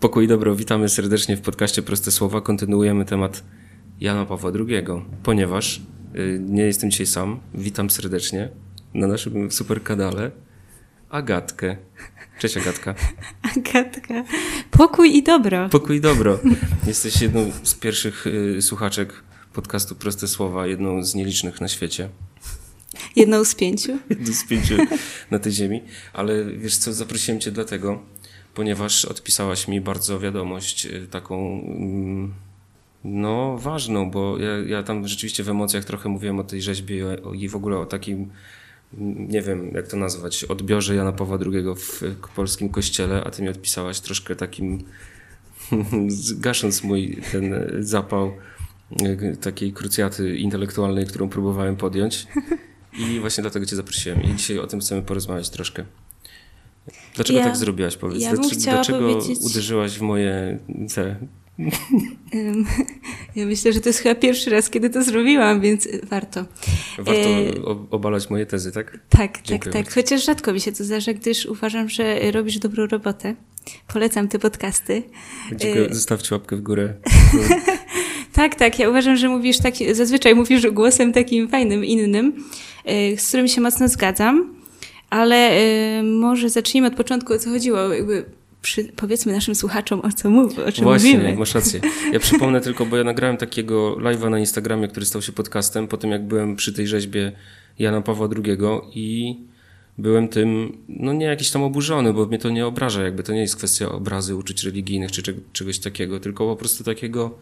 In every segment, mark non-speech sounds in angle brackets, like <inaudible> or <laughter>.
Pokój dobro, witamy serdecznie w podcaście Proste Słowa. Kontynuujemy temat Jana Pawła II, ponieważ y, nie jestem dzisiaj sam. Witam serdecznie na naszym super kanale Agatkę. Cześć Agatka. <laughs> Agatka. Pokój i dobro. Pokój i dobro. <laughs> Jesteś jedną z pierwszych y, słuchaczek podcastu Proste Słowa, jedną z nielicznych na świecie. Jedną z pięciu? <laughs> Jedną z pięciu na tej ziemi. Ale wiesz co, zaprosiłem cię dlatego, ponieważ odpisałaś mi bardzo wiadomość y, taką mm, no ważną, bo ja, ja tam rzeczywiście w emocjach trochę mówiłem o tej rzeźbie i w ogóle o takim mm, nie wiem jak to nazwać, odbiorze Jana Pawła II w polskim kościele, a ty mi odpisałaś troszkę takim <laughs> gasząc mój ten zapał y, takiej krucjaty intelektualnej, którą próbowałem podjąć. I właśnie dlatego cię zaprosiłem. I dzisiaj o tym chcemy porozmawiać troszkę. Dlaczego ja, tak zrobiłaś, powiedz? Ja dlaczego, dlaczego powiedzieć... uderzyłaś w moje te... <laughs> Ja myślę, że to jest chyba pierwszy raz, kiedy to zrobiłam, więc warto. Warto e... obalać moje tezy, tak? Tak, Dziękuję tak, tak. Chociaż rzadko mi się to zdarza, gdyż uważam, że robisz dobrą robotę. Polecam te podcasty. Dziękuję. E... Zostawcie łapkę w górę. <laughs> tak, tak. Ja uważam, że mówisz tak, zazwyczaj mówisz głosem takim fajnym, innym, e, z którym się mocno zgadzam. Ale y, może zacznijmy od początku, o co chodziło. Jakby przy, powiedzmy naszym słuchaczom, o co mów, o czym Właśnie, mówimy. masz rację. Ja przypomnę tylko, bo ja nagrałem takiego live'a na Instagramie, który stał się podcastem, po tym jak byłem przy tej rzeźbie Jana Pawła II i byłem tym, no nie jakiś tam oburzony, bo mnie to nie obraża, jakby to nie jest kwestia obrazy uczuć religijnych czy czegoś takiego, tylko po prostu takiego,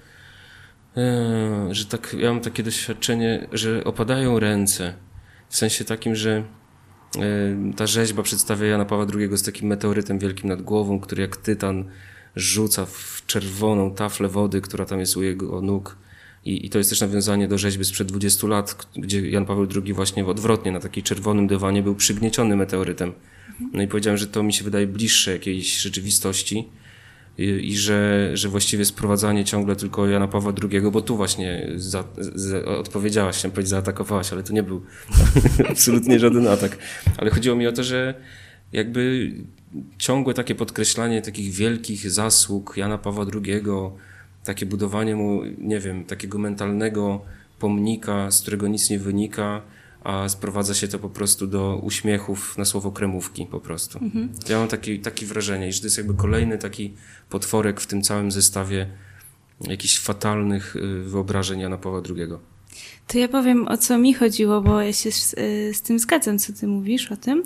e, że tak, ja mam takie doświadczenie, że opadają ręce, w sensie takim, że ta rzeźba przedstawia Jana Pawła II z takim meteorytem wielkim nad głową, który jak tytan rzuca w czerwoną taflę wody, która tam jest u jego nóg. I, I, to jest też nawiązanie do rzeźby sprzed 20 lat, gdzie Jan Paweł II właśnie odwrotnie na takim czerwonym dywanie był przygnieciony meteorytem. No i powiedziałem, że to mi się wydaje bliższe jakiejś rzeczywistości i, że, że właściwie sprowadzanie ciągle tylko Jana Pawła II, bo tu właśnie za, za, odpowiedziałaś, chciałem powiedzieć, zaatakowałaś, ale to nie był <laughs> absolutnie żaden atak. Ale chodziło mi o to, że jakby ciągłe takie podkreślanie takich wielkich zasług Jana Pawła II, takie budowanie mu, nie wiem, takiego mentalnego pomnika, z którego nic nie wynika, a sprowadza się to po prostu do uśmiechów na słowo kremówki po prostu. Mhm. Ja mam takie taki wrażenie, że to jest jakby kolejny taki potworek w tym całym zestawie jakichś fatalnych y, wyobrażeń Jana Pawła II. To ja powiem, o co mi chodziło, bo ja się z, y, z tym zgadzam, co ty mówisz o tym,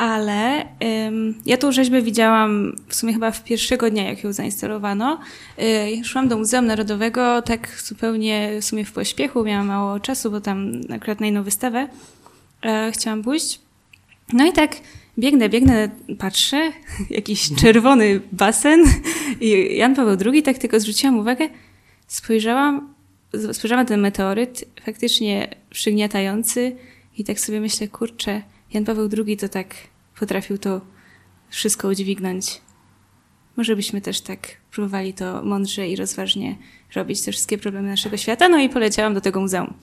ale ym, ja tą rzeźbę widziałam w sumie chyba w pierwszego dnia, jak ją zainstalowano. Yy, szłam do Muzeum Narodowego tak zupełnie w sumie w pośpiechu, miałam mało czasu, bo tam akurat na inną wystawę yy, chciałam pójść. No i tak biegnę, biegnę, patrzę, <laughs> jakiś czerwony basen i Jan Paweł II, tak tylko zwróciłam uwagę, spojrzałam, spojrzałam na ten meteoryt, faktycznie przygniatający i tak sobie myślę, kurczę, Jan Paweł II to tak potrafił to wszystko udźwignąć. Może byśmy też tak próbowali to mądrze i rozważnie robić, te wszystkie problemy naszego świata. No i poleciałam do tego muzeum.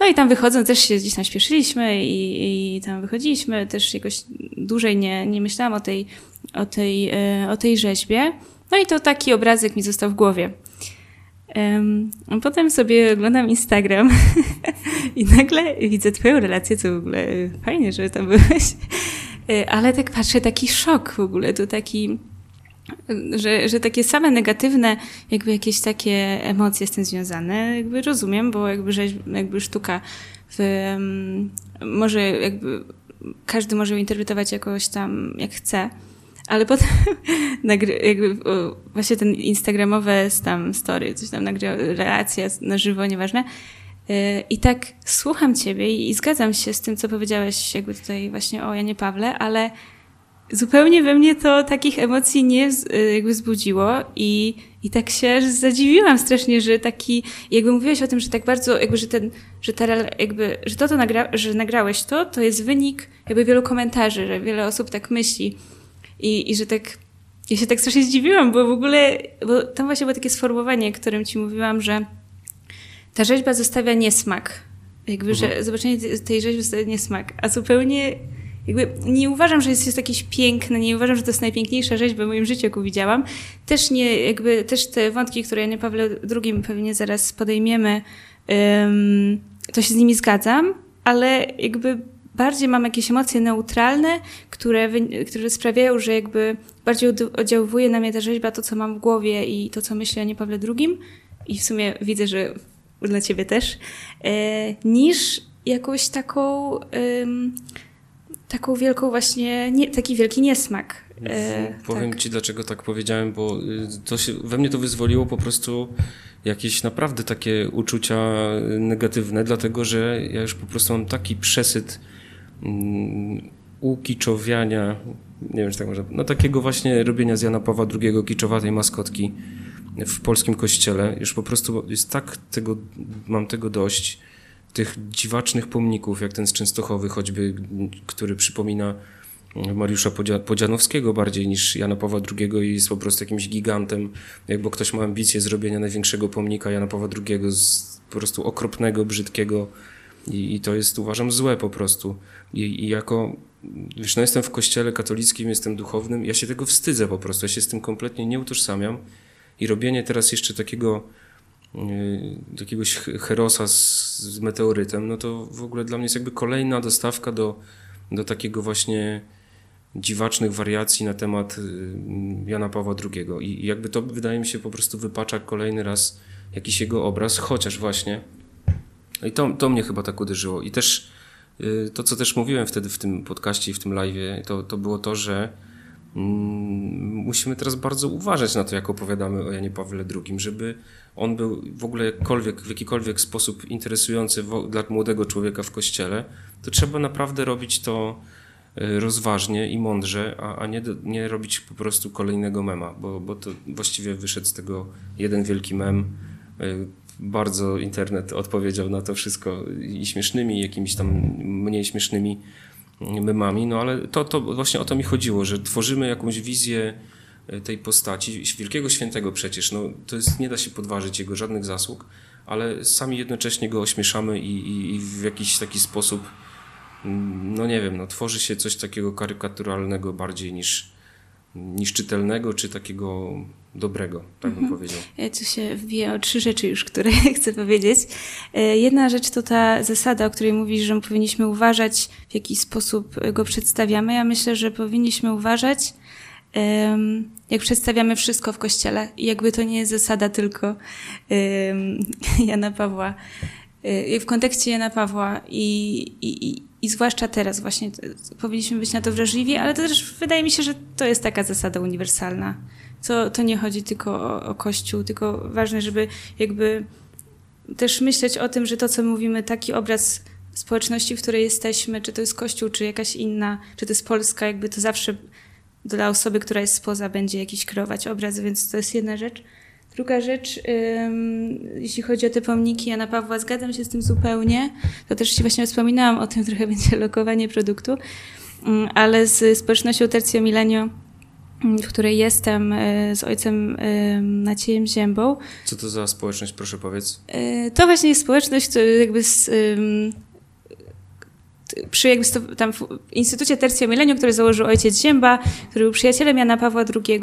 No i tam wychodząc też się gdzieś tam śpieszyliśmy i, i tam wychodziliśmy. Też jakoś dłużej nie, nie myślałam o tej, o, tej, e, o tej rzeźbie. No i to taki obrazek mi został w głowie. Um, potem sobie oglądam Instagram <laughs> i nagle widzę twoją relację, co w ogóle fajnie, że tam byłeś. E, ale tak patrzę, taki szok w ogóle, to taki, że, że takie same negatywne, jakby jakieś takie emocje z tym związane, jakby rozumiem, bo jakby, rzeź, jakby sztuka w, może jakby każdy może ją interpretować jakoś tam jak chce, ale potem <laughs> jakby właśnie ten instagramowe tam story, coś tam nagrywa, relacja na żywo, nieważne. Y, I tak słucham ciebie i zgadzam się z tym, co powiedziałeś jakby tutaj właśnie o Janie Pawle, ale zupełnie we mnie to takich emocji nie y, jakby wzbudziło i, i tak się zadziwiłam strasznie, że taki, jakby mówiłeś o tym, że tak bardzo, jakby, że ten, że ta, jakby, że to, to nagra, że nagrałeś to, to jest wynik jakby wielu komentarzy, że wiele osób tak myśli i, i że tak, ja się tak strasznie zdziwiłam, bo w ogóle, bo tam właśnie było takie sformułowanie, którym ci mówiłam, że ta rzeźba zostawia niesmak. Jakby, mhm. że zobaczenie tej rzeźby zostawia niesmak, a zupełnie jakby nie uważam, że jest, jest jakieś piękne, nie uważam, że to jest najpiękniejsza rzeźba w moim życiu, jaką widziałam. Też nie, jakby, też te wątki, które Janie Pawle II pewnie zaraz podejmiemy, um, to się z nimi zgadzam, ale jakby bardziej mam jakieś emocje neutralne, które, które sprawiają, że jakby bardziej oddziałuje na mnie ta rzeźba, to co mam w głowie i to co myślę o nie Pawle II i w sumie widzę, że dla ciebie też, e, niż jakąś taką taką wielką właśnie, nie, taki wielki niesmak. E, Powiem tak. ci, dlaczego tak powiedziałem, bo y, to się, we mnie to wyzwoliło po prostu jakieś naprawdę takie uczucia negatywne, dlatego że ja już po prostu mam taki przesyt ukiczowiania, nie wiem, czy tak można, no takiego właśnie robienia z Jana Pawła II kiczowatej maskotki w polskim kościele. Już po prostu jest tak tego, mam tego dość, tych dziwacznych pomników, jak ten z Częstochowy choćby, który przypomina Mariusza Podzianowskiego bardziej niż Jana Pawła II i jest po prostu jakimś gigantem, jakby ktoś ma ambicję zrobienia największego pomnika Jana Pawła II z po prostu okropnego, brzydkiego i, i to jest uważam złe po prostu. I, I, jako, wiesz, no jestem w kościele katolickim, jestem duchownym, ja się tego wstydzę po prostu, ja się z tym kompletnie nie utożsamiam i robienie teraz jeszcze takiego jakiegoś herosa z, z meteorytem, no to w ogóle dla mnie jest jakby kolejna dostawka do, do takiego właśnie dziwacznych wariacji na temat y, Jana Pawła II. I jakby to wydaje mi się po prostu wypacza kolejny raz jakiś jego obraz, chociaż właśnie. I to, to mnie chyba tak uderzyło. I też y, to, co też mówiłem wtedy w tym podcaście i w tym live, to, to było to, że mm, musimy teraz bardzo uważać na to, jak opowiadamy o Janie Pawle II, żeby on był w ogóle jakkolwiek, w jakikolwiek sposób interesujący dla młodego człowieka w kościele, to trzeba naprawdę robić to e, rozważnie i mądrze, a, a nie, nie robić po prostu kolejnego mema, bo, bo to właściwie wyszedł z tego jeden wielki mem. Bardzo internet odpowiedział na to wszystko i śmiesznymi, i jakimiś tam mniej śmiesznymi memami, no ale to, to właśnie o to mi chodziło, że tworzymy jakąś wizję E, tej postaci, wielkiego świętego przecież, no, to jest, nie da się podważyć jego żadnych zasług, ale sami jednocześnie go ośmieszamy i, i, i w jakiś taki sposób, mm, no nie wiem, no, tworzy się coś takiego karykaturalnego bardziej niż, niż czytelnego, czy takiego dobrego, tak bym mhm. powiedział. Ja tu się wbiję o trzy rzeczy już, które <laughs> chcę powiedzieć. E, jedna rzecz to ta zasada, o której mówisz, że powinniśmy uważać, w jaki sposób go przedstawiamy. Ja myślę, że powinniśmy uważać, jak przedstawiamy wszystko w kościele. I jakby to nie jest zasada tylko <laughs> Jana Pawła. Y, w kontekście Jana Pawła i, i, i zwłaszcza teraz właśnie powinniśmy być na to wrażliwi, ale to też wydaje mi się, że to jest taka zasada uniwersalna. To, to nie chodzi tylko o, o Kościół, tylko ważne, żeby jakby też myśleć o tym, że to, co mówimy, taki obraz społeczności, w której jesteśmy, czy to jest Kościół, czy jakaś inna, czy to jest Polska, jakby to zawsze dla osoby, która jest spoza, będzie jakiś kreować obraz, więc to jest jedna rzecz. Druga rzecz, jeśli chodzi o te pomniki Jana Pawła, zgadzam się z tym zupełnie. To też właśnie wspominałam o tym, <laughs> trochę będzie lokowanie produktu, ale z społecznością Tercio Milenio, w której jestem, e, z ojcem Maciejem Ziębą. Co to za społeczność, proszę powiedz? E, to właśnie jest społeczność, jakby z przy jakby tam w Instytucie Tercio Milenio, który założył ojciec Zięba, który był przyjacielem Jana Pawła II,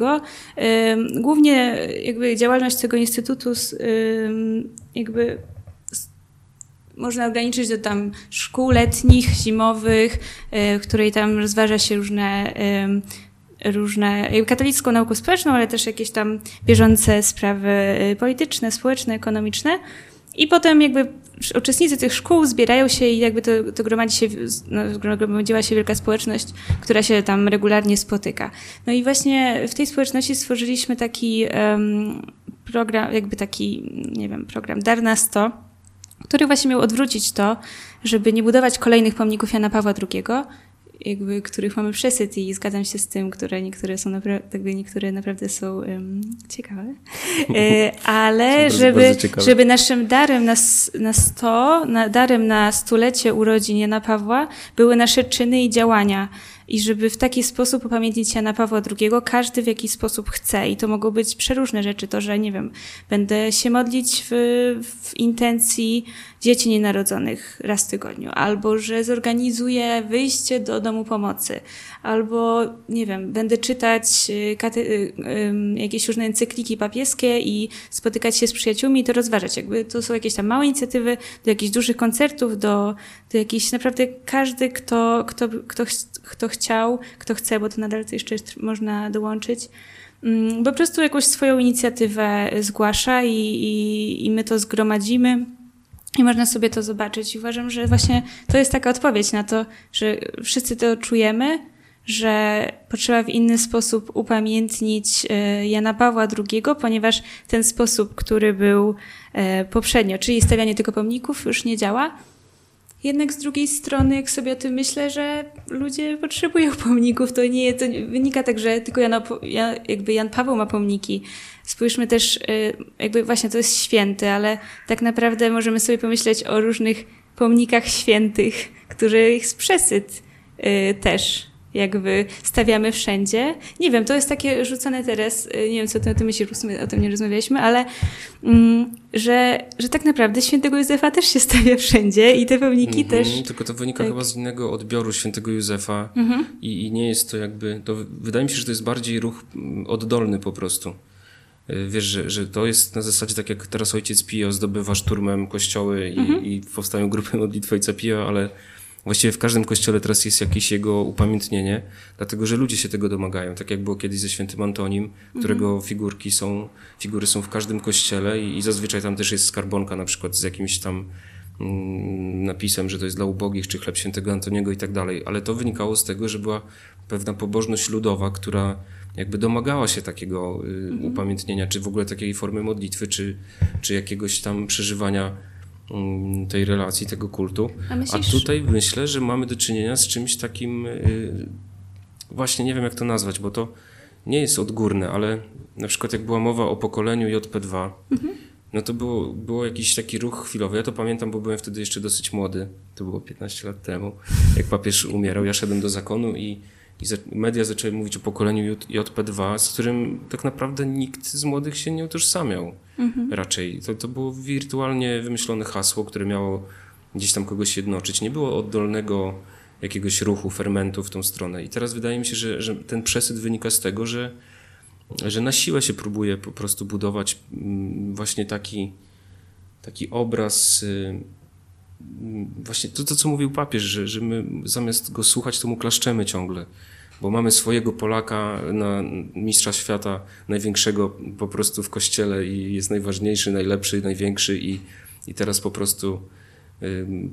głównie jakby działalność tego instytutu jakby można ograniczyć do tam szkół letnich, zimowych, e, w której tam rozważa się różne różne, katolicką naukę społeczną, ale też jakieś tam bieżące sprawy e, polityczne, społeczne, ekonomiczne. I potem jakby uczestnicy tych szkół zbierają się i jakby to, to gromadzi się, no, gromadziła się wielka społeczność, która się tam regularnie spotyka. No i właśnie w tej społeczności stworzyliśmy taki um, program, jakby taki, nie wiem, program Dar na 100, który właśnie miał odwrócić to, żeby nie budować kolejnych pomników Jana Pawła II, jakby, których mamy przesyt i zgadzam się z tym, które niektóre są naprawdę, niektóre naprawdę są um, ciekawe. <laughs> E, ale bardzo, żeby, bardzo ciekawe. żeby naszym darem na, na sto, na, darem na stulecie urodzin Jana Pawła były nasze czyny i działania. I żeby w taki sposób upamiętnić Jana Pawła II, każdy w jakiś sposób chce. I to mogą być przeróżne rzeczy, to, że nie wiem, będę się modlić w, w intencji dzieci nienarodzonych raz w tygodniu, albo że zorganizuję wyjście do domu pomocy, albo nie wiem, będę czytać y, y, jakieś różne encykliki papieskie i spotykać się z przyjaciółmi i to rozważać. Jakby to są jakieś tam małe inicjatywy do jakichś dużych koncertów, do, do jakichś naprawdę każdy, kto, kto, kto, kto chciał, kto chce, bo to nadal to jeszcze można dołączyć, mm, po prostu jakąś swoją inicjatywę zgłasza i, i, i my to zgromadzimy. I można sobie to zobaczyć. I uważam, że właśnie to jest taka odpowiedź na to, że wszyscy to czujemy, że potrzeba w inny sposób upamiętnić e, Jana Pawła II, ponieważ ten sposób, który był e, poprzednio, czyli stawianie tylko pomników, już nie działa. Jednak z drugiej strony, jak sobie o tym myślę, że ludzie potrzebują pomników, to nie to wynika tak, że tylko Jan, jakby Jan Paweł ma pomniki. Spójrzmy też, e, jakby właśnie to jest święty, ale tak naprawdę możemy sobie pomyśleć o różnych pomnikach świętych, których jest przesyt też jakby stawiamy wszędzie. Nie wiem, to jest takie rzucone teraz, y, nie wiem co ty o tym myślisz, o tym nie rozmawialiśmy, ale mm, że, że tak naprawdę świętego Józefa też się <laughs> stawia wszędzie i te pełniki -hmm, też. Tylko to wynika tak. chyba z innego odbioru świętego Józefa -hmm. i, i nie jest to jakby, to wydaje mi się, że to jest bardziej ruch mm, oddolny po prostu. Y, wiesz, że, że to jest na zasadzie tak jak teraz ojciec Pio zdobywa szturmem kościoły i, -hmm. i powstają grupy modlitwy ojca Pio, ale Właściwie w każdym kościele teraz jest jakieś jego upamiętnienie, dlatego że ludzie się tego domagają. Tak jak było kiedyś ze świętym Antonim, którego mhm. figurki są, figury są w każdym kościele i, i zazwyczaj tam też jest skarbonka na przykład z jakimś tam mm, napisem, że to jest dla ubogich, czy chleb świętego Antoniego i tak dalej. Ale to wynikało z tego, że była pewna pobożność ludowa, która jakby domagała się takiego y, mhm. upamiętnienia, czy w ogóle takiej formy modlitwy, czy, czy jakiegoś tam przeżywania tej relacji, tego kultu. A, myślisz... A, tutaj myślę, że mamy do czynienia z czymś takim, y, właśnie nie wiem jak to nazwać, bo to nie jest odgórne, ale na przykład jak była mowa o pokoleniu JP2, mhm. no to było, było jakiś taki ruch chwilowy. Ja to pamiętam, bo byłem wtedy jeszcze dosyć młody. To było 15 lat temu, jak papież umierał. Ja szedłem do zakonu i i media zaczęły mówić o pokoleniu JP2, z którym tak naprawdę nikt z młodych się nie utożsamiał. Mhm. Raczej. To, to było wirtualnie wymyślone hasło, które miało gdzieś tam kogoś jednoczyć. Nie było oddolnego jakiegoś ruchu, fermentu w tą stronę. I teraz wydaje mi się, że, że ten przesyt wynika z tego, że, że na siłę się próbuje po prostu budować mm, właśnie taki, taki obraz y, właśnie to, to, co mówił papież, że, że my zamiast go słuchać, to mu klaszczemy ciągle. Bo mamy swojego Polaka na mistrza świata, największego po prostu w kościele i jest najważniejszy, najlepszy, największy i, i teraz po prostu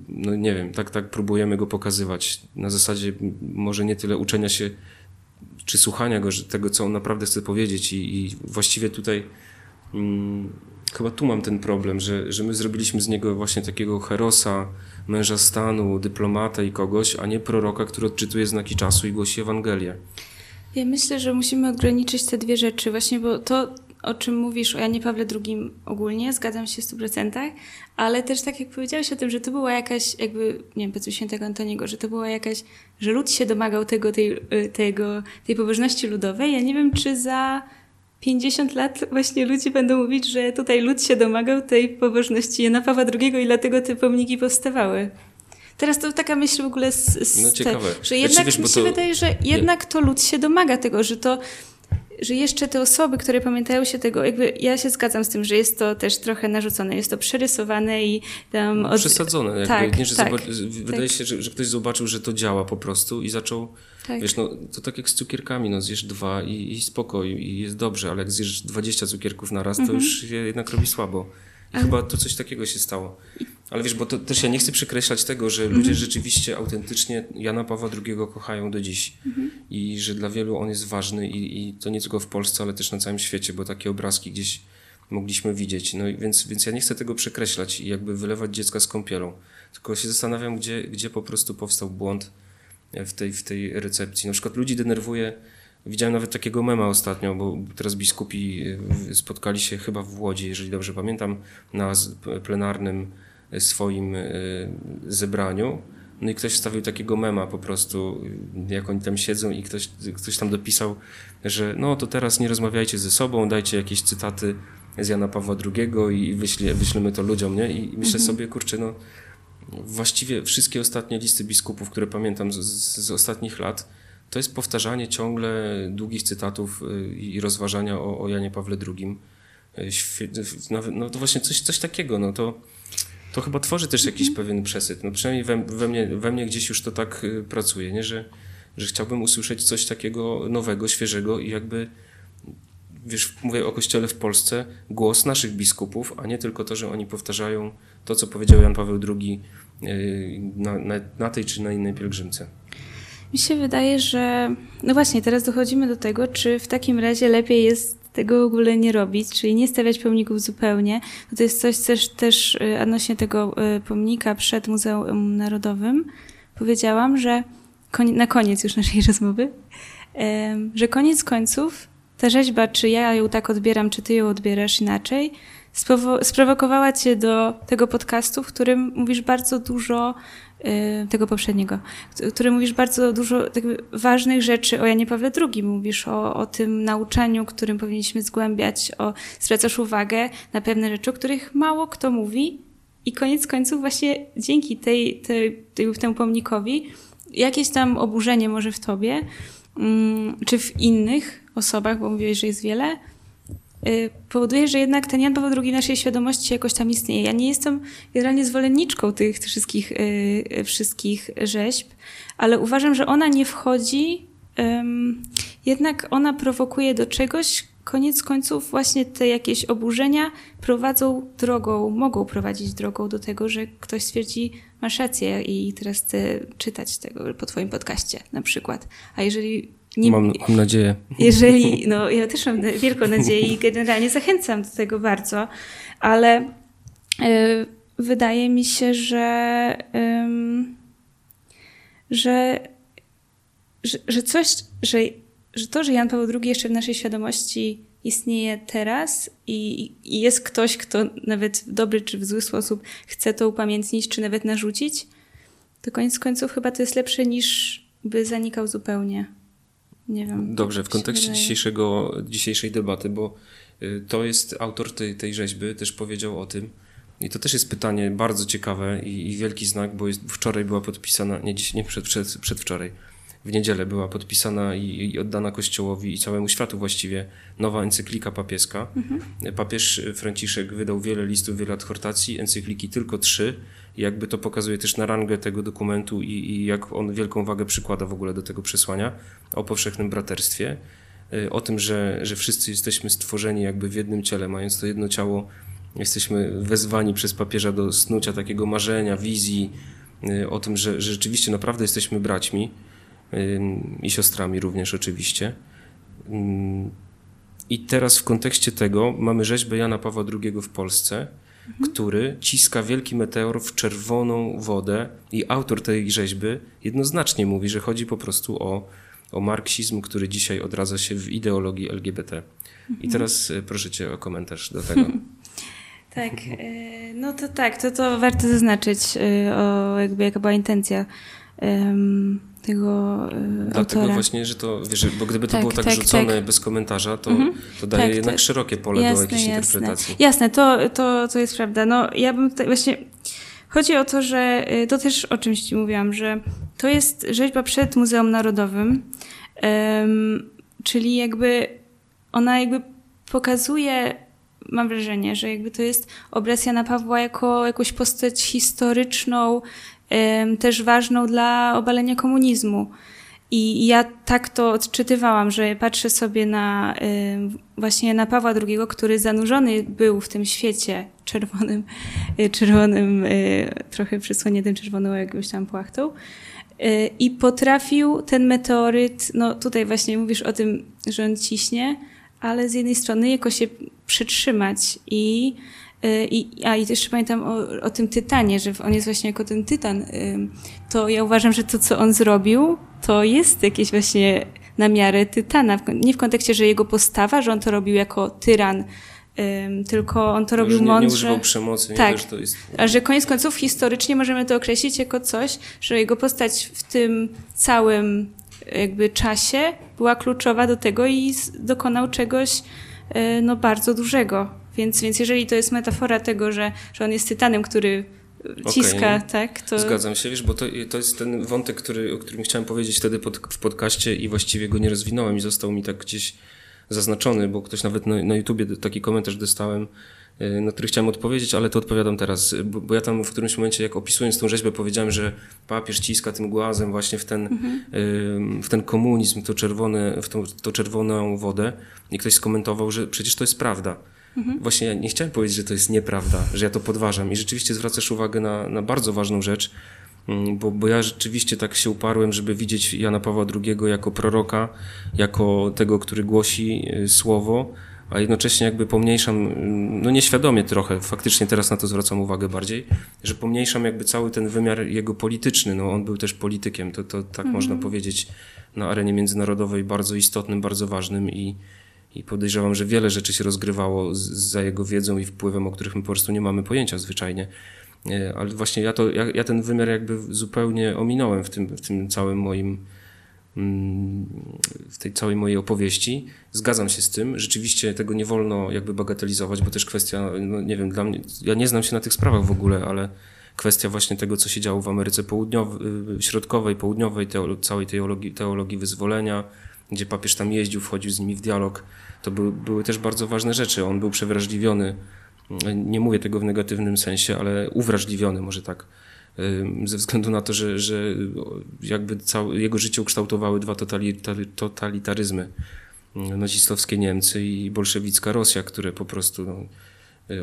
no nie wiem, tak, tak próbujemy go pokazywać. Na zasadzie może nie tyle uczenia się czy słuchania go, że tego, co on naprawdę chce powiedzieć i, i właściwie tutaj chyba tu mam ten problem, że, że my zrobiliśmy z niego właśnie takiego herosa, męża stanu, dyplomata i kogoś, a nie proroka, który odczytuje znaki czasu i głosi Ewangelię. Ja myślę, że musimy ograniczyć te dwie rzeczy, właśnie bo to, o czym mówisz o Janie Pawle II ogólnie, zgadzam się w 100%, ale też tak jak powiedziałeś o tym, że to była jakaś, jakby, nie wiem, powiedzmy świętego Antoniego, że to była jakaś, że lud się domagał tego, tej, y, tego, tej pobożności ludowej. Ja nie wiem, czy za 50 lat właśnie ludzie będą mówić, że tutaj lud się domagał tej pobożności Jana Pawła II i dlatego te pomniki powstawały. Teraz to taka myśl w ogóle z, z no ciekawe. Te, że jednak znaczy, wiesz, mi się to... wydaje, że jednak to lud się domaga tego, że to że jeszcze te osoby, które pamiętają się tego, jakby ja się zgadzam z tym, że jest to też trochę narzucone, jest to przerysowane i tam... Od... Przesadzone. Jakby, tak, nie, że tak, wydaje tak. się, że, że, ktoś zobaczył, że to działa po prostu i zaczął, tak. wiesz, no to tak jak z cukierkami, no zjesz dwa i, i spoko i jest dobrze, ale jak zjesz 20 cukierków na raz, to mhm. już się jednak robi słabo. I chyba to coś takiego się stało. Ale wiesz, bo to też ja nie chcę przekreślać tego, że ludzie mhm. rzeczywiście autentycznie Jana Pawła II kochają do dziś mhm. i że dla wielu on jest ważny i, i to nie tylko w Polsce, ale też na całym świecie, bo takie obrazki gdzieś mogliśmy widzieć. No więc, więc ja nie chcę tego przekreślać i jakby wylewać dziecka z kąpielą, tylko się zastanawiam, gdzie, gdzie po prostu powstał błąd w tej, w tej recepcji. Na przykład ludzi denerwuje, widziałem nawet takiego mema ostatnio, bo teraz biskupi y, spotkali się chyba w Łodzi, jeżeli dobrze pamiętam, na plenarnym swoim e, zebraniu No i ktoś wstawił takiego mema po prostu, jak oni tam siedzą i ktoś, ktoś tam dopisał, że no to teraz nie rozmawiajcie ze sobą, dajcie jakieś cytaty z Jana Pawła II i wyślę, wyślemy to ludziom, nie? I myślę mhm. sobie, kurczę, no właściwie wszystkie ostatnie listy biskupów, które pamiętam z, z ostatnich lat, to jest powtarzanie ciągle długich cytatów y, i rozważania o, o Janie Pawle II. Y, no to właśnie coś, coś takiego, no to, to chyba tworzy też jakiś mhm. pewien przesyt. No przynajmniej we, we, mnie, we mnie gdzieś już to tak y, pracuje, nie? Że, że chciałbym usłyszeć coś takiego nowego, świeżego i jakby wiesz, mówię o kościele w Polsce, głos naszych biskupów, a nie tylko to, że oni powtarzają to, co powiedział Jan Paweł II na, na, na tej czy na innej pielgrzymce. Mi się wydaje, że no właśnie, teraz dochodzimy do tego, czy w takim razie lepiej jest tego w ogóle nie robić, czyli nie stawiać pomników zupełnie. To jest coś też, też y, odnośnie tego y, pomnika przed Muzeum Narodowym. Powiedziałam, że na koniec już naszej <laughs> rozmowy, że koniec końców ta rzeźba, czy ja ją tak odbieram, czy ty ją odbierasz inaczej, sprowokowała cię do tego podcastu, w którym mówisz bardzo dużo Y, tego poprzedniego, który mówisz bardzo dużo ważnych rzeczy o Janie Pawle II. Mówisz o, o tym nauczaniu, którym powinniśmy zgłębiać, o, zwracasz uwagę na pewne rzeczy, o których mało kto mówi i koniec końców właśnie dzięki tej, tej, tej, temu pomnikowi jakieś tam oburzenie może w tobie, mm, czy w innych osobach, bo mówiłeś, że jest wiele, powoduje, że jednak ten Jan Paweł II naszej świadomości jakoś tam istnieje. Ja nie jestem generalnie zwolenniczką tych wszystkich, y, wszystkich rzeźb, ale uważam, że ona nie wchodzi, jednak ona prowokuje do czegoś, koniec końców właśnie te jakieś oburzenia prowadzą drogą, mogą prowadzić drogą do tego, że ktoś stwierdzi, masz rację i teraz chcę czytać tego po twoim podcaście na przykład. A jeżeli nie, mam, mam nadzieję. Jeżeli, no ja też mam wielką nadzieję i generalnie zachęcam do tego bardzo, ale y, wydaje mi się, że, y, że, że, że coś, że, że to, że Jan Paweł II jeszcze w naszej świadomości istnieje teraz i, i jest ktoś, kto nawet w dobry czy w zły sposób chce to upamiętnić, czy nawet narzucić, to koniec końców chyba to jest lepsze niż by zanikał zupełnie. Nie wiem. Dobrze, w kontekście dzisiejszego, dzisiejszej debaty, bo y, to jest autor tej, tej rzeźby, też powiedział o tym. I to też jest pytanie bardzo ciekawe i, i wielki znak, bo jest, wczoraj była podpisana, nie dziś, nie przed, przed, przedwczoraj, w niedzielę była podpisana i, i, oddana Kościołowi i całemu światu właściwie nowa encyklika papieska. Mhm. Papież Franciszek wydał wiele listów, wiele adhortacji, encykliki tylko trzy jakby to pokazuje też na rangę tego dokumentu i, i jak on wielką wagę przykłada w ogóle do tego przesłania o powszechnym braterstwie, y, o tym, że, że wszyscy jesteśmy stworzeni jakby w jednym ciele, mając to jedno ciało, jesteśmy wezwani przez papieża do snucia takiego marzenia, wizji, y, o tym, że, że rzeczywiście naprawdę jesteśmy braćmi i siostrami również oczywiście. I teraz w kontekście tego mamy rzeźbę Jana Pawła II w Polsce, mhm. który ciska wielki meteor w czerwoną wodę i autor tej rzeźby jednoznacznie mówi, że chodzi po prostu o, o marksizm, który dzisiaj odradza się w ideologii LGBT. Mhm. I teraz e, proszę cię o komentarz do tego. <laughs> Tak, e, <laughs> no to tak, to, to warto zaznaczyć, e, o jakby jaka była intencja tego y, Dlatego autora. właśnie, że to, wiesz, bo gdyby to tak, było tak, tak rzucone tak. bez komentarza, to, mhm. to daje tak, jednak szerokie pole jasne, do jakiejś jasne. interpretacji. Jasne, to, to, to jest prawda. No, ja bym tutaj właśnie... Chodzi o to, że y, to też o czymś ci mówiłam, że to jest rzeźba przed Muzeum Narodowym, um, czyli jakby ona jakby pokazuje mam wrażenie, że jakby to jest obraz Jana Pawła jako jakąś postać historyczną, też ważną dla obalenia komunizmu. I ja tak to odczytywałam, że patrzę sobie na właśnie na Pawła II, który zanurzony był w tym świecie czerwonym, y, czerwonym, y, trochę przysłoniętym czerwoną jakąś tam płachtą. Y, I potrafił ten meteoryt, no tutaj właśnie mówisz o tym, że on ciśnie, ale z jednej strony jakoś się przytrzymać i I, a i też pamiętam o, o tym Tytanie, że on jest właśnie jako ten Tytan. To ja uważam, że to, co on zrobił, to jest jakieś właśnie na miarę Tytana. Nie w kontekście, że jego postawa, że on to robił jako tyran tylko on to robił nie, nie mądrze. używał przemocy, nie Tak. że to jest... A że koniec końców historycznie możemy to określić jako coś, że jego postać w tym całym jakby czasie była kluczowa do tego i dokonał czegoś e, no, bardzo dużego. Więc, więc jeżeli to jest metafora tego, że, że on jest tytanem, który ciska, Okej. tak, to... Zgadzam się, wiesz, bo to, to jest ten wątek, który, o którym chciałem powiedzieć wtedy pod, w podcaście i właściwie go nie rozwinąłem i został mi tak gdzieś zaznaczony, bo ktoś nawet na, na YouTubie taki komentarz dostałem, y, na który chciałem odpowiedzieć, ale to odpowiadam teraz, bo, bo ja tam w którymś momencie, jak opisując tą rzeźbę, powiedziałem, że papież ciska tym głazem właśnie w ten, y, w ten komunizm, to czerwone, w tą, to czerwoną wodę i ktoś skomentował, że przecież to jest prawda. Właśnie ja nie chciałem powiedzieć, że to jest nieprawda, że ja to podważam i rzeczywiście zwracasz uwagę na, na bardzo ważną rzecz, mm, bo, bo ja rzeczywiście tak się uparłem, żeby widzieć Jana Pawła II jako proroka, jako tego, który głosi y, słowo, a jednocześnie jakby pomniejszam, mm, no nieświadomie trochę, faktycznie teraz na to zwracam uwagę bardziej, że pomniejszam jakby cały ten wymiar jego polityczny, no on był też politykiem, to, to tak można powiedzieć na arenie międzynarodowej bardzo istotnym, bardzo ważnym i, i podejrzewam, że wiele rzeczy się rozgrywało z, za jego wiedzą i wpływem, o których my po prostu nie mamy pojęcia zwyczajnie. E, Ale właśnie ja, to, ja, ja ten wymiar jakby zupełnie ominąłem w tym, w tym całym moim, mm, w tej całej mojej opowieści. Zgadzam się z tym. Rzeczywiście tego nie wolno jakby bagatelizować, bo też kwestia, no nie wiem, dla mnie, ja nie znam się na tych sprawach w ogóle, ale kwestia właśnie tego, co się działo w Ameryce Południowej, Środkowej, Południowej, teolo, całej teologii, teologii wyzwolenia, gdzie papież tam jeździł, wchodził z nimi w dialog, to były, były też bardzo ważne rzeczy. On był przewrażliwiony, nie mówię tego w negatywnym sensie, ale uwrażliwiony może tak, ze względu na to, że, że jakby całe, jego życie ukształtowały dwa totalitary, totalitaryzmy. Nazistowskie Niemcy i bolszewicka Rosja, które po prostu, no,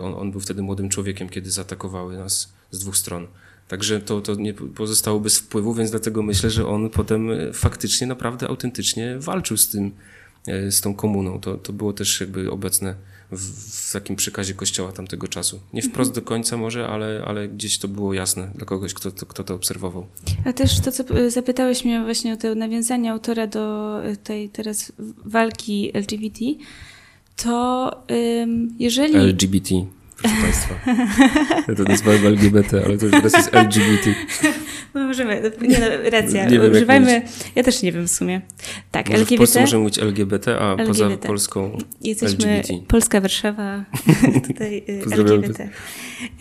on, on był wtedy młodym człowiekiem, kiedy zaatakowały nas z dwóch stron. Także to, to nie pozostało bez wpływu, więc dlatego myślę, że on potem e, faktycznie, naprawdę, autentycznie walczył z tym, e, z tą komuną. To, to było też jakby obecne w, w takim przekazie kościoła tamtego czasu. Nie wprost do końca może, ale, ale gdzieś to było jasne dla kogoś, kto to, kto to obserwował. A też to, co y, zapytałeś mnie właśnie o to nawiązanie autora do tej teraz walki LGBT, to ym, jeżeli... LGBT, proszę Państwa. Ja to nazwałem LGBT, ale to już teraz jest LGBT. <laughs> No możemy, nie no, racja, Nie wiem, używajmy... Ja też nie wiem w sumie. Tak, Może w Polsce LGBT, możemy mówić LGBT, a poza LGBT. Polską jesteśmy LGBT. Polska Warszawa, <laughs> tutaj y. LGBT.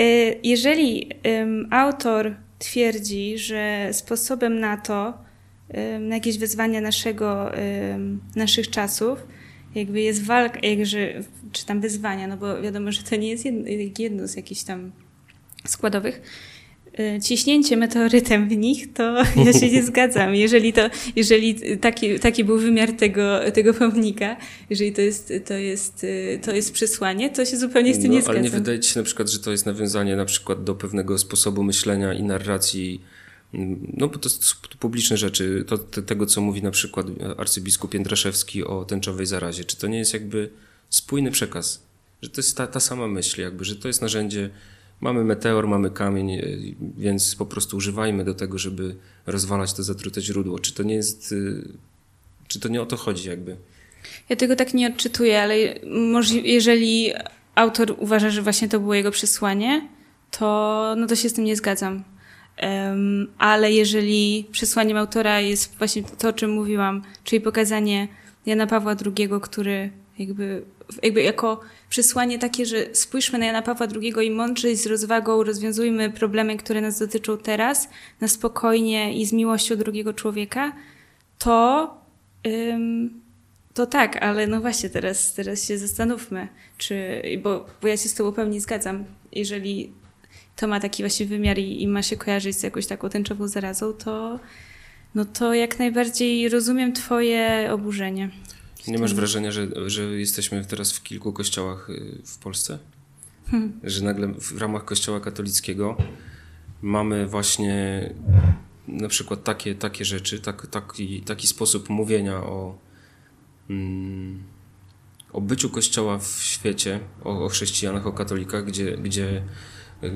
Y, Jeżeli ym, autor twierdzi, że sposobem na to, na jakieś wyzwania naszego, naszych czasów, jakby jest walka, jakże, czy tam wyzwania, no bo wiadomo, że to nie jest jedno, jedno z jakichś tam składowych, y, ciśnięcie meteorytem w nich, to <laughs> ja się nie zgadzam. Jeżeli, to, jeżeli taki, taki był wymiar tego, tego pomnika, jeżeli to jest, to, jest, y, to jest przesłanie, to się zupełnie z tym nie No, ale zgadzam. nie wydaje ci się na przykład, że to jest nawiązanie na przykład do pewnego sposobu myślenia i narracji, no bo to są publiczne rzeczy, to, te, tego co mówi na przykład arcybiskup Jędraszewski o tęczowej zarazie. Czy to nie jest jakby spójny przekaz? Że to jest ta, ta sama myśl jakby, że to jest narzędzie, mamy meteor, mamy kamień, y, więc po prostu używajmy do tego, żeby rozwalać to zatrute źródło. Czy to nie jest, y, czy to nie o to chodzi jakby? Ja tego tak nie odczytuję, ale jeżeli autor uważa, że właśnie to było jego przesłanie, to, no to się z tym nie zgadzam. Em, ale jeżeli przesłaniem autora jest właśnie to, o czym mówiłam, czyli pokazanie Jana Pawła II, który jakby, jakby jako przesłanie takie, że spójrzmy na Jana Pawła II i mądrze i z rozwagą rozwiązujmy problemy, które nas dotyczą teraz, na spokojnie i z miłością drugiego człowieka, to to tak, ale no właśnie teraz, teraz się zastanówmy, czy, bo, bo ja się z tobą pełni zgadzam. Jeżeli to ma taki właśnie wymiar i, i ma się kojarzyć z jakąś taką tęczową zarazą, to, no to jak najbardziej rozumiem twoje oburzenie. Nie masz wrażenia, że, że jesteśmy teraz w kilku kościołach y, w Polsce? Że nagle w ramach kościoła katolickiego mamy właśnie na przykład takie, takie rzeczy, tak, taki, taki sposób mówienia o, mm, o byciu kościoła w świecie, o, o chrześcijanach, o katolikach, gdzie, gdzie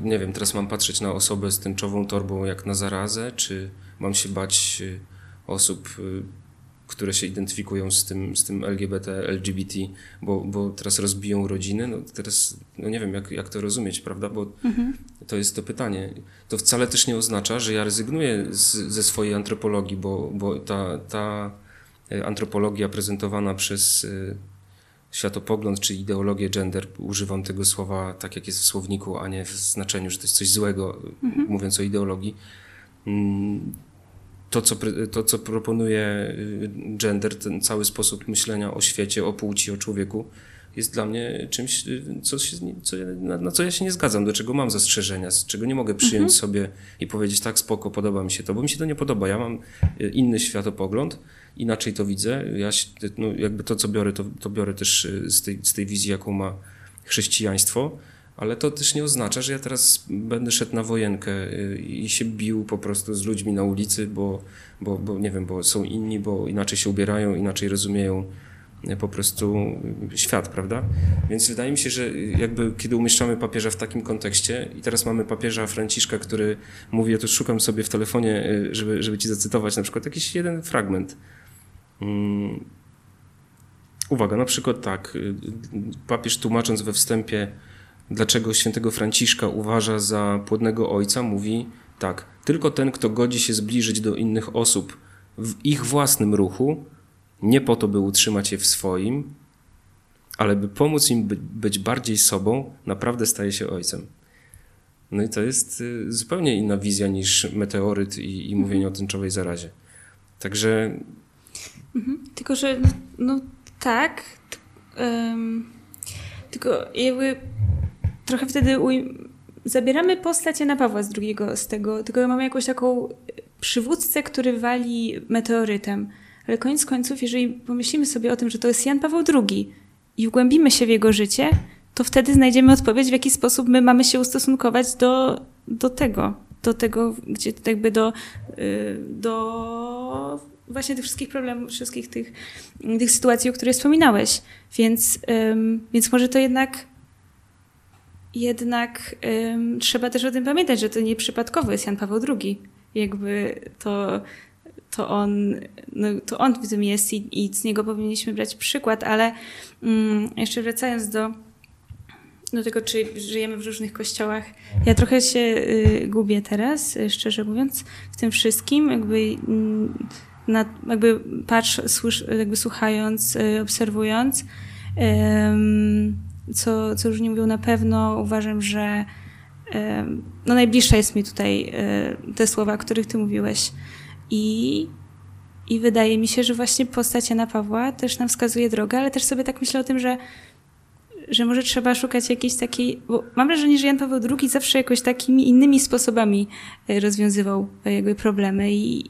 nie wiem, teraz mam patrzeć na osobę z tęczową torbą jak na zarazę, czy mam się bać y, osób y, które się identyfikują z tym, z tym LGBT, LGBT, bo, bo teraz rozbiją rodziny, no teraz no nie wiem, jak, jak to rozumieć, prawda? Bo mhm. to jest to pytanie. To wcale też nie oznacza, że ja rezygnuję z, ze swojej antropologii, bo, bo ta, ta e, antropologia prezentowana przez światopogląd czy ideologię gender, używam tego słowa tak, jak jest w słowniku, a nie w znaczeniu, że to jest coś złego, mhm. mówiąc o ideologii. Mm, to co, to, co proponuje y, gender, ten cały sposób myślenia o świecie, o płci, o człowieku, jest dla mnie czymś, y, co się, co, na, na, co ja się nie zgadzam, do czego mam zastrzeżenia, z czego nie mogę przyjąć mhm. sobie i powiedzieć tak, spoko, podoba mi się to, bo mi się to nie podoba. Ja mam y, inny światopogląd, inaczej to widzę. Ja no, jakby to, co biorę, to, to biorę też z tej, z tej wizji, jaką ma chrześcijaństwo ale to też nie oznacza, że ja teraz będę szedł na wojenkę y, i się bił po prostu z ludźmi na ulicy, bo, bo, bo nie wiem, bo są inni, bo inaczej się ubierają, inaczej rozumieją y, po prostu świat, prawda? Więc wydaje mi się, że jakby kiedy umieszczamy papieża w takim kontekście i teraz mamy papieża Franciszka, który mówi, ja tu szukam sobie w telefonie, y, żeby, żeby ci zacytować na przykład jakiś jeden fragment. Hmm. Uwaga, na przykład tak, papież tłumacząc we wstępie dlaczego świętego Franciszka uważa za płodnego ojca, mówi tak: Tylko ten, kto godzi się zbliżyć do innych osób w ich własnym ruchu, nie po to, by utrzymać je w swoim, ale by pomóc im być bardziej sobą, naprawdę staje się ojcem. No i to jest y, zupełnie inna wizja niż meteoryt i, i mówienie o tęczowej zarazie. Także. Mhm. Tylko, że no, tak. Um, tylko jakby trochę wtedy zabieramy postać Jana Pawła z drugiego z tego, tylko mamy jakąś taką przywódcę, który wali meteorytem. Ale koniec końców, jeżeli pomyślimy sobie o tym, że to jest Jan Paweł II i wgłębimy się w jego życie, to wtedy znajdziemy odpowiedź, w jaki sposób my mamy się ustosunkować do, do tego, do tego, gdzie jakby do, y, do właśnie tych wszystkich problemów, wszystkich tych, tych sytuacji, o których wspominałeś. Więc, więc może to jednak jednak trzeba też o tym pamiętać, że to nie przypadkowo jest Jan Paweł II. Jakby to, to on, no, to on w tym jest i, i z niego powinniśmy brać przykład, ale ym, jeszcze wracając do, do tego, czy żyjemy w różnych kościołach, ja trochę się y, gubię teraz, y, szczerze mówiąc, w tym wszystkim, jakby, y, na, jakby patrz, słysz, jakby słuchając, y, obserwując co, co już nie mówił na pewno, uważam, że no jest mi tutaj e, te słowa, o których ty mówiłeś. I, I wydaje mi się, że właśnie postać Jana Pawła też nam wskazuje drogę, ale też sobie tak myślę o tym, że że może trzeba szukać jakiejś takiej, bo mam wrażenie, że Jan Paweł II zawsze jakoś takimi innymi sposobami e, rozwiązywał e, jakby problemy i,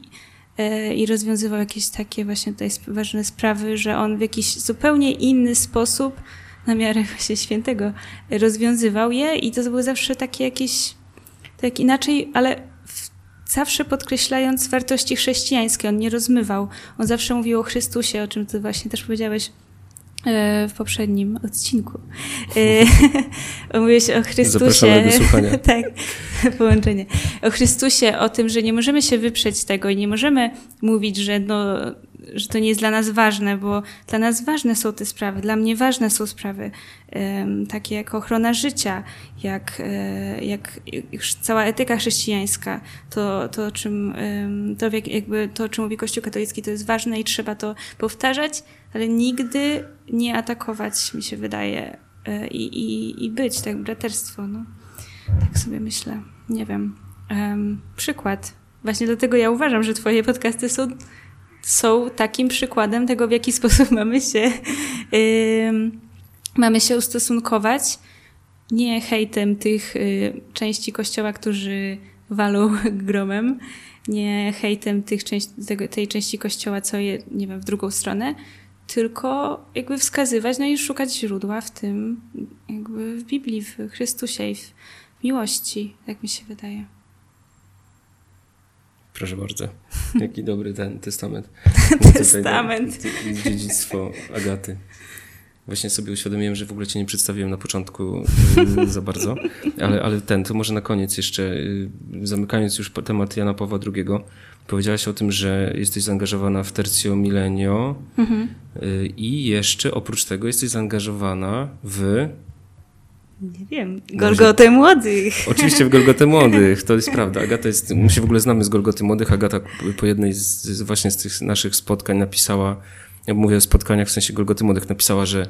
i rozwiązywał jakieś takie właśnie tutaj ważne sprawy, że on w jakiś zupełnie inny sposób na miarę właśnie świętego rozwiązywał je i to były zawsze takie jakieś, tak inaczej, ale zawsze podkreślając wartości chrześcijańskie. On nie rozmywał. On zawsze mówił o Chrystusie, o czym ty właśnie też powiedziałeś e, w poprzednim odcinku. E, <laughs> mówiłeś o Chrystusie. Do <laughs> tak, połączenie. O Chrystusie, o tym, że nie możemy się wyprzeć tego i nie możemy mówić, że no, że to nie jest dla nas ważne, bo dla nas ważne są te sprawy. Dla mnie ważne są sprawy takie jak ochrona życia, jak, e, jak, jak cała etyka chrześcijańska, to, to, czym, to jakby to, czym mówi Kościół katolicki, to jest ważne i trzeba to powtarzać, ale nigdy nie atakować, mi się wydaje, e, i, i, i być, tak, braterstwo. No. Tak sobie myślę. Nie wiem. Um, przykład. Właśnie dlatego ja uważam, że twoje podcasty są są takim przykładem tego, w jaki <laughs> sposób mamy się, yy, mamy się ustosunkować. Nie hejtem tych yy, części kościoła, którzy walą <laughs> gromem, nie hejtem tych części, tego, tej części kościoła, co je, nie wiem, w drugą stronę, tylko jakby wskazywać, no i szukać źródła w tym, jakby w Biblii, w Chrystusie i w miłości, tak mi się wydaje. Proszę bardzo. <laughs> Jaki dobry ten testament. <laughs> testament. Dziedzictwo Agaty. Właśnie sobie uświadomiłem, że w ogóle cię nie przedstawiłem na początku y, za bardzo, ale, ale ten, to może na koniec jeszcze, y, zamykając już temat Jana Pawła II, powiedziałaś o tym, że jesteś zaangażowana w Tercio Milenio mhm. i jeszcze oprócz tego jesteś zaangażowana w nie wiem, Golgotę Młodych. <laughs> Oczywiście w Golgotę <laughs> Młodych, to jest prawda. Agata jest, my się w ogóle znamy z Golgoty Młodych. Agata po jednej z, właśnie z tych naszych spotkań napisała, ja mówię o spotkaniach w sensie Golgoty Młodych, napisała, że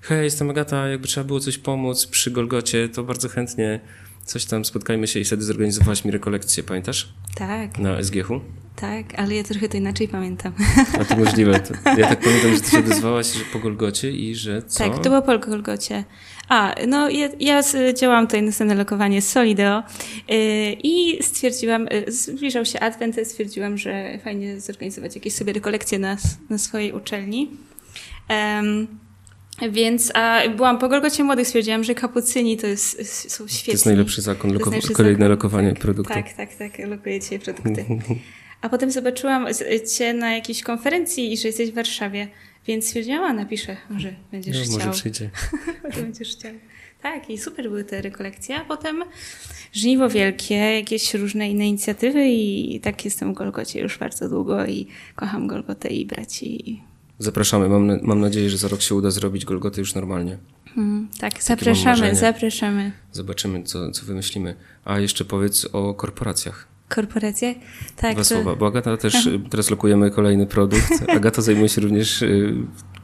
hej, jestem Agata, jakby trzeba było coś pomóc przy Golgocie, to bardzo chętnie coś tam, spotkajmy się i wtedy zorganizowałaś mi rekolekcję, pamiętasz? Tak. Na SGH-u? Tak, ale ja trochę to inaczej pamiętam. A to możliwe. To, ja tak <laughs> pamiętam, że ty się odezwałaś że po Golgocie i że co? Tak, to było po Golgocie. A, no ja, ja działałam tutaj na scenę lokowanie Solideo yy, i stwierdziłam, yy, zbliżał się Advent, stwierdziłam, że fajnie zorganizować jakieś sobie rekolekcje na, na swojej uczelni. Um, więc a byłam po Golgocie Młodych, stwierdziłam, że kapucyni to jest, są świetni. To jest najlepszy zakon, loko, najlepszy kolejne zakon. lokowanie produktu. Tak, tak, tak, lokuję dzisiaj produkty. <laughs> A potem zobaczyłam cię na jakiejś konferencji i że jesteś w Warszawie. Więc stwierdziłam, napiszę, może będziesz no, chciał. Może przyjdzie. <laughs> będziesz chciał. Tak, i super były te rekolekcje, a potem Żniwo Wielkie, jakieś różne inne inicjatywy i tak jestem w Golgocie już bardzo długo i kocham Golgotę i braci. Zapraszamy. Mam, mam nadzieję, że za rok się uda zrobić Golgotę już normalnie. Hmm, tak, zapraszamy, zapraszamy. Zobaczymy, co, co wymyślimy. A jeszcze powiedz o korporacjach korporacjach. Tak, Dwa to... słowa, bo Agata też, teraz lokujemy kolejny produkt. Agata zajmuje się również y,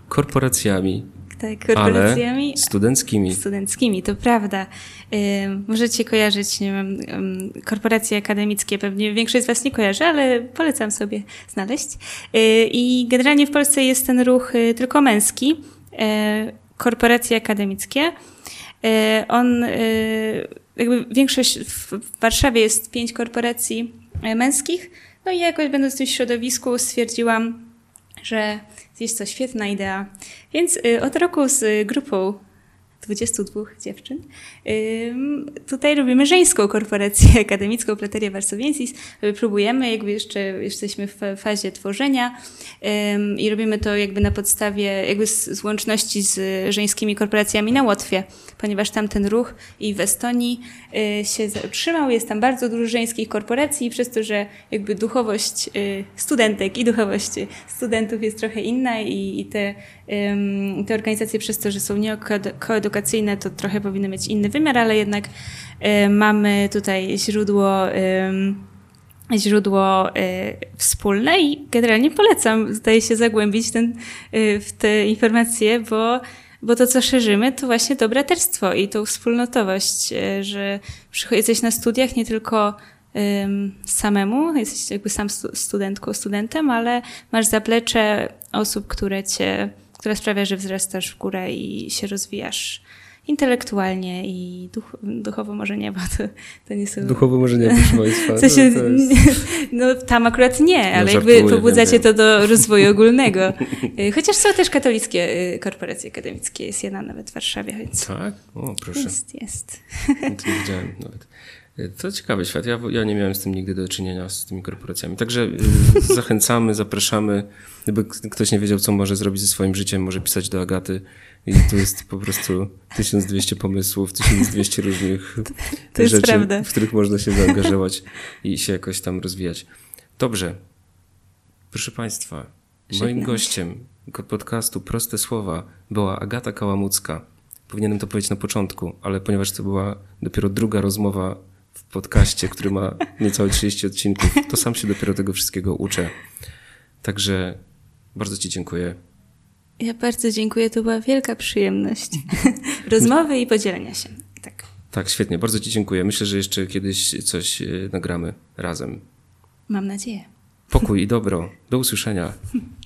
korporacjami. Tak, korporacjami. Ale studenckimi. Studenckimi, to prawda. możecie kojarzyć, nie wiem, korporacje akademickie, pewnie większość z Was nie kojarzy, ale polecam sobie znaleźć. Y, I generalnie w Polsce jest ten ruch y, tylko męski, korporacje akademickie. on jakby większość w Warszawie jest pięć korporacji e, męskich, no i jakoś będąc w tym środowisku stwierdziłam, że jest to świetna idea. Więc e, od roku z grupą 22 dziewczyn. Tutaj robimy żeńską korporację <laughs> akademicką Plateria Varsoviensis. Próbujemy, jakby jeszcze jesteśmy w fazie tworzenia i robimy to jakby na podstawie jakby z łączności z żeńskimi korporacjami na Łotwie, ponieważ tam ten ruch i w Estonii y, się utrzymał. Jest tam bardzo dużo żeńskich korporacji przez to, że jakby duchowość y, studentek i duchowość studentów jest trochę inna i te, te organizacje przez to, że są niekoedukacyjne, to trochę powinny mieć inny wymiar, ale jednak y, mamy tutaj źródło źródło y, wspólne i generalnie polecam, zdaje się, zagłębić ten, y, w te informacje, bo, bo to, co szerzymy, to właśnie to braterstwo i tą wspólnotowość, y, że jesteś na studiach nie tylko samemu, jesteś jakby sam studentką, studentem, ale masz zaplecze osób, które cię, które sprawia, że wzrastasz w górę i się rozwijasz intelektualnie i duch, duchowo może nie, bo to, to nie są... Duchowo może nie, proszę Państwa. <laughs> W sensie, no, jest... no tam akurat nie, ale jakby pobudzacie to do rozwoju <laughs> ogólnego. Y, chociaż są też katolickie y, korporacje akademickie, jest jedna nawet w Warszawie, więc... Tak? O, proszę. Jest, jest. No to nie widziałem nawet. Y, to ciekawy świat. Ja, ja nie miałem z tym nigdy do czynienia, z tymi korporacjami. Także <laughs> zachęcamy, zapraszamy. Gdyby ktoś nie wiedział, co może zrobić ze swoim życiem, może pisać do Agaty i tu jest po prostu 1200 pomysłów, 1200 różnych <laughs> rzeczy, prawda. w których można się zaangażować i się jakoś tam rozwijać. Dobrze. Proszę Państwa, moim gościem podcastu Proste Słowa była Agata Kałamucka. Powinienem to powiedzieć na początku, ale ponieważ to była dopiero druga rozmowa w podcaście, który ma niecałe 30 odcinków, to sam się dopiero tego wszystkiego uczę. Także bardzo Ci dziękuję. Ja bardzo dziękuję, to była wielka przyjemność <laughs> rozmowy i podzielenia się. Tak. tak, świetnie, bardzo Ci dziękuję. Myślę, że jeszcze kiedyś coś e, nagramy razem. Mam nadzieję. Pokój i dobro. Do usłyszenia. <laughs>